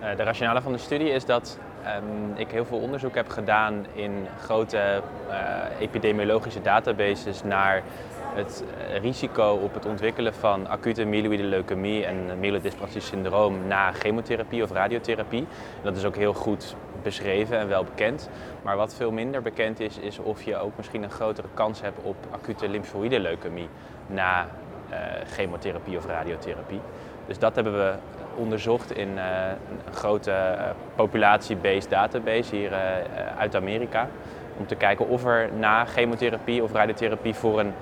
Eh, de rationale van de studie is dat ehm, ik heel veel onderzoek heb gedaan in grote eh, epidemiologische databases naar het eh, risico op het ontwikkelen van acute myeloïde leukemie en myelodysplasie syndroom na chemotherapie of radiotherapie. dat is ook heel goed beschreven en wel bekend. Maar wat veel minder bekend is, is of je ook misschien een grotere kans hebt op acute lymfoïde leukemie na chemotherapie of radiotherapie. Dus dat hebben we onderzocht in uh, een grote uh, populatie-based database hier uit Amerika. Om te kijken of er na chemotherapie of radiotherapie voor een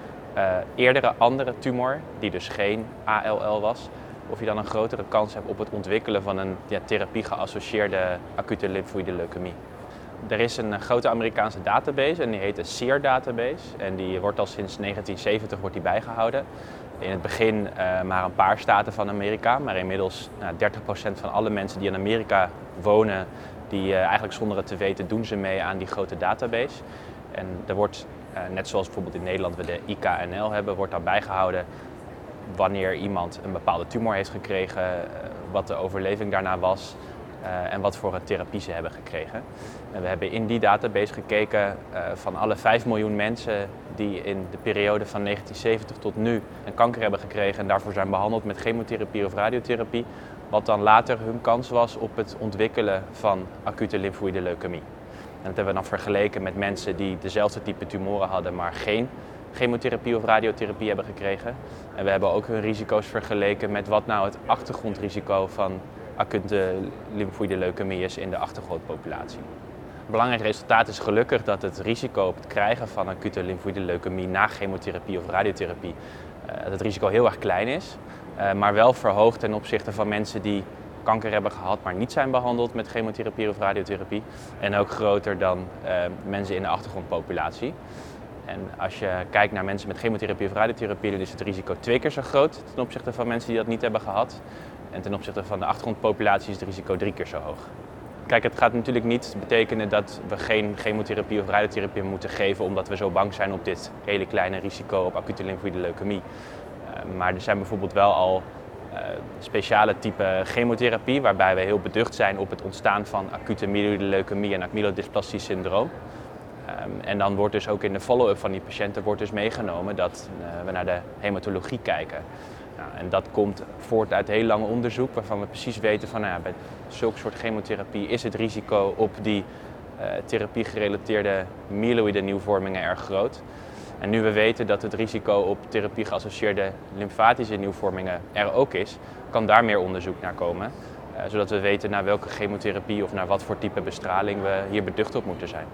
eerdere andere tumor, die dus geen ALL was, of je dan een grotere kans hebt op het ontwikkelen van een ja, therapie geassocieerde acute lymfoïde leukemie. Er is een grote Amerikaanse database en die heet de SEER database. En die wordt al sinds 1970 wordt die bijgehouden. In het begin uh, maar een paar staten van Amerika, maar inmiddels nou, 30% van alle mensen die in Amerika wonen, die uh, eigenlijk zonder het te weten doen ze mee aan die grote database. En er wordt, net zoals bijvoorbeeld in Nederland we de IKNL hebben, wordt dan bijgehouden wanneer iemand een bepaalde tumor heeft gekregen, wat de overleving daarna was, en wat voor een therapie ze hebben gekregen. En we hebben in die database gekeken uh, van alle 5 miljoen mensen die in de periode van 1970 tot nu een kanker hebben gekregen en daarvoor zijn behandeld met chemotherapie of radiotherapie, wat dan later hun kans was op het ontwikkelen van acute lymfoïde leukemie. En dat hebben we dan vergeleken met mensen die dezelfde type tumoren hadden, maar geen chemotherapie of radiotherapie hebben gekregen. En we hebben ook hun risico's vergeleken met wat nou het achtergrondrisico van acute lymfoïde leukemie is in de achtergrondpopulatie. Een belangrijk resultaat is gelukkig dat het risico op het krijgen van acute lymfoïde leukemie na chemotherapie of radiotherapie, uh, dat het risico heel erg klein is, uh, maar wel verhoogd ten opzichte van mensen die kanker hebben gehad, maar niet zijn behandeld met chemotherapie of radiotherapie. En ook groter dan mensen in de achtergrondpopulatie. En als je kijkt naar mensen met chemotherapie of radiotherapie, dan is het risico twee keer zo groot ten opzichte van mensen die dat niet hebben gehad. En ten opzichte van de achtergrondpopulatie is het risico drie keer zo hoog. Kijk, het gaat natuurlijk niet betekenen dat we geen chemotherapie of radiotherapie moeten geven omdat we zo bang zijn op dit hele kleine risico op acute lymfoïde leukemie. Uh, maar er zijn bijvoorbeeld wel al uh, speciale type chemotherapie waarbij we heel beducht zijn op het ontstaan van acute myeloïde leukemie en myelodysplasie syndroom. Um, en dan wordt dus ook in de follow-up van die patiënten wordt dus meegenomen dat uh, we naar de hematologie kijken. En dat komt voort uit heel lang onderzoek waarvan we precies weten van nou ja, bij zulke soort chemotherapie is het risico op die uh, therapie gerelateerde myeloïde nieuwvormingen erg groot. En nu we weten dat het risico op therapie geassocieerde lymfatische nieuwvormingen er ook is, kan daar meer onderzoek naar komen. Uh, zodat we weten naar welke chemotherapie of naar wat voor type bestraling we hier beducht op moeten zijn.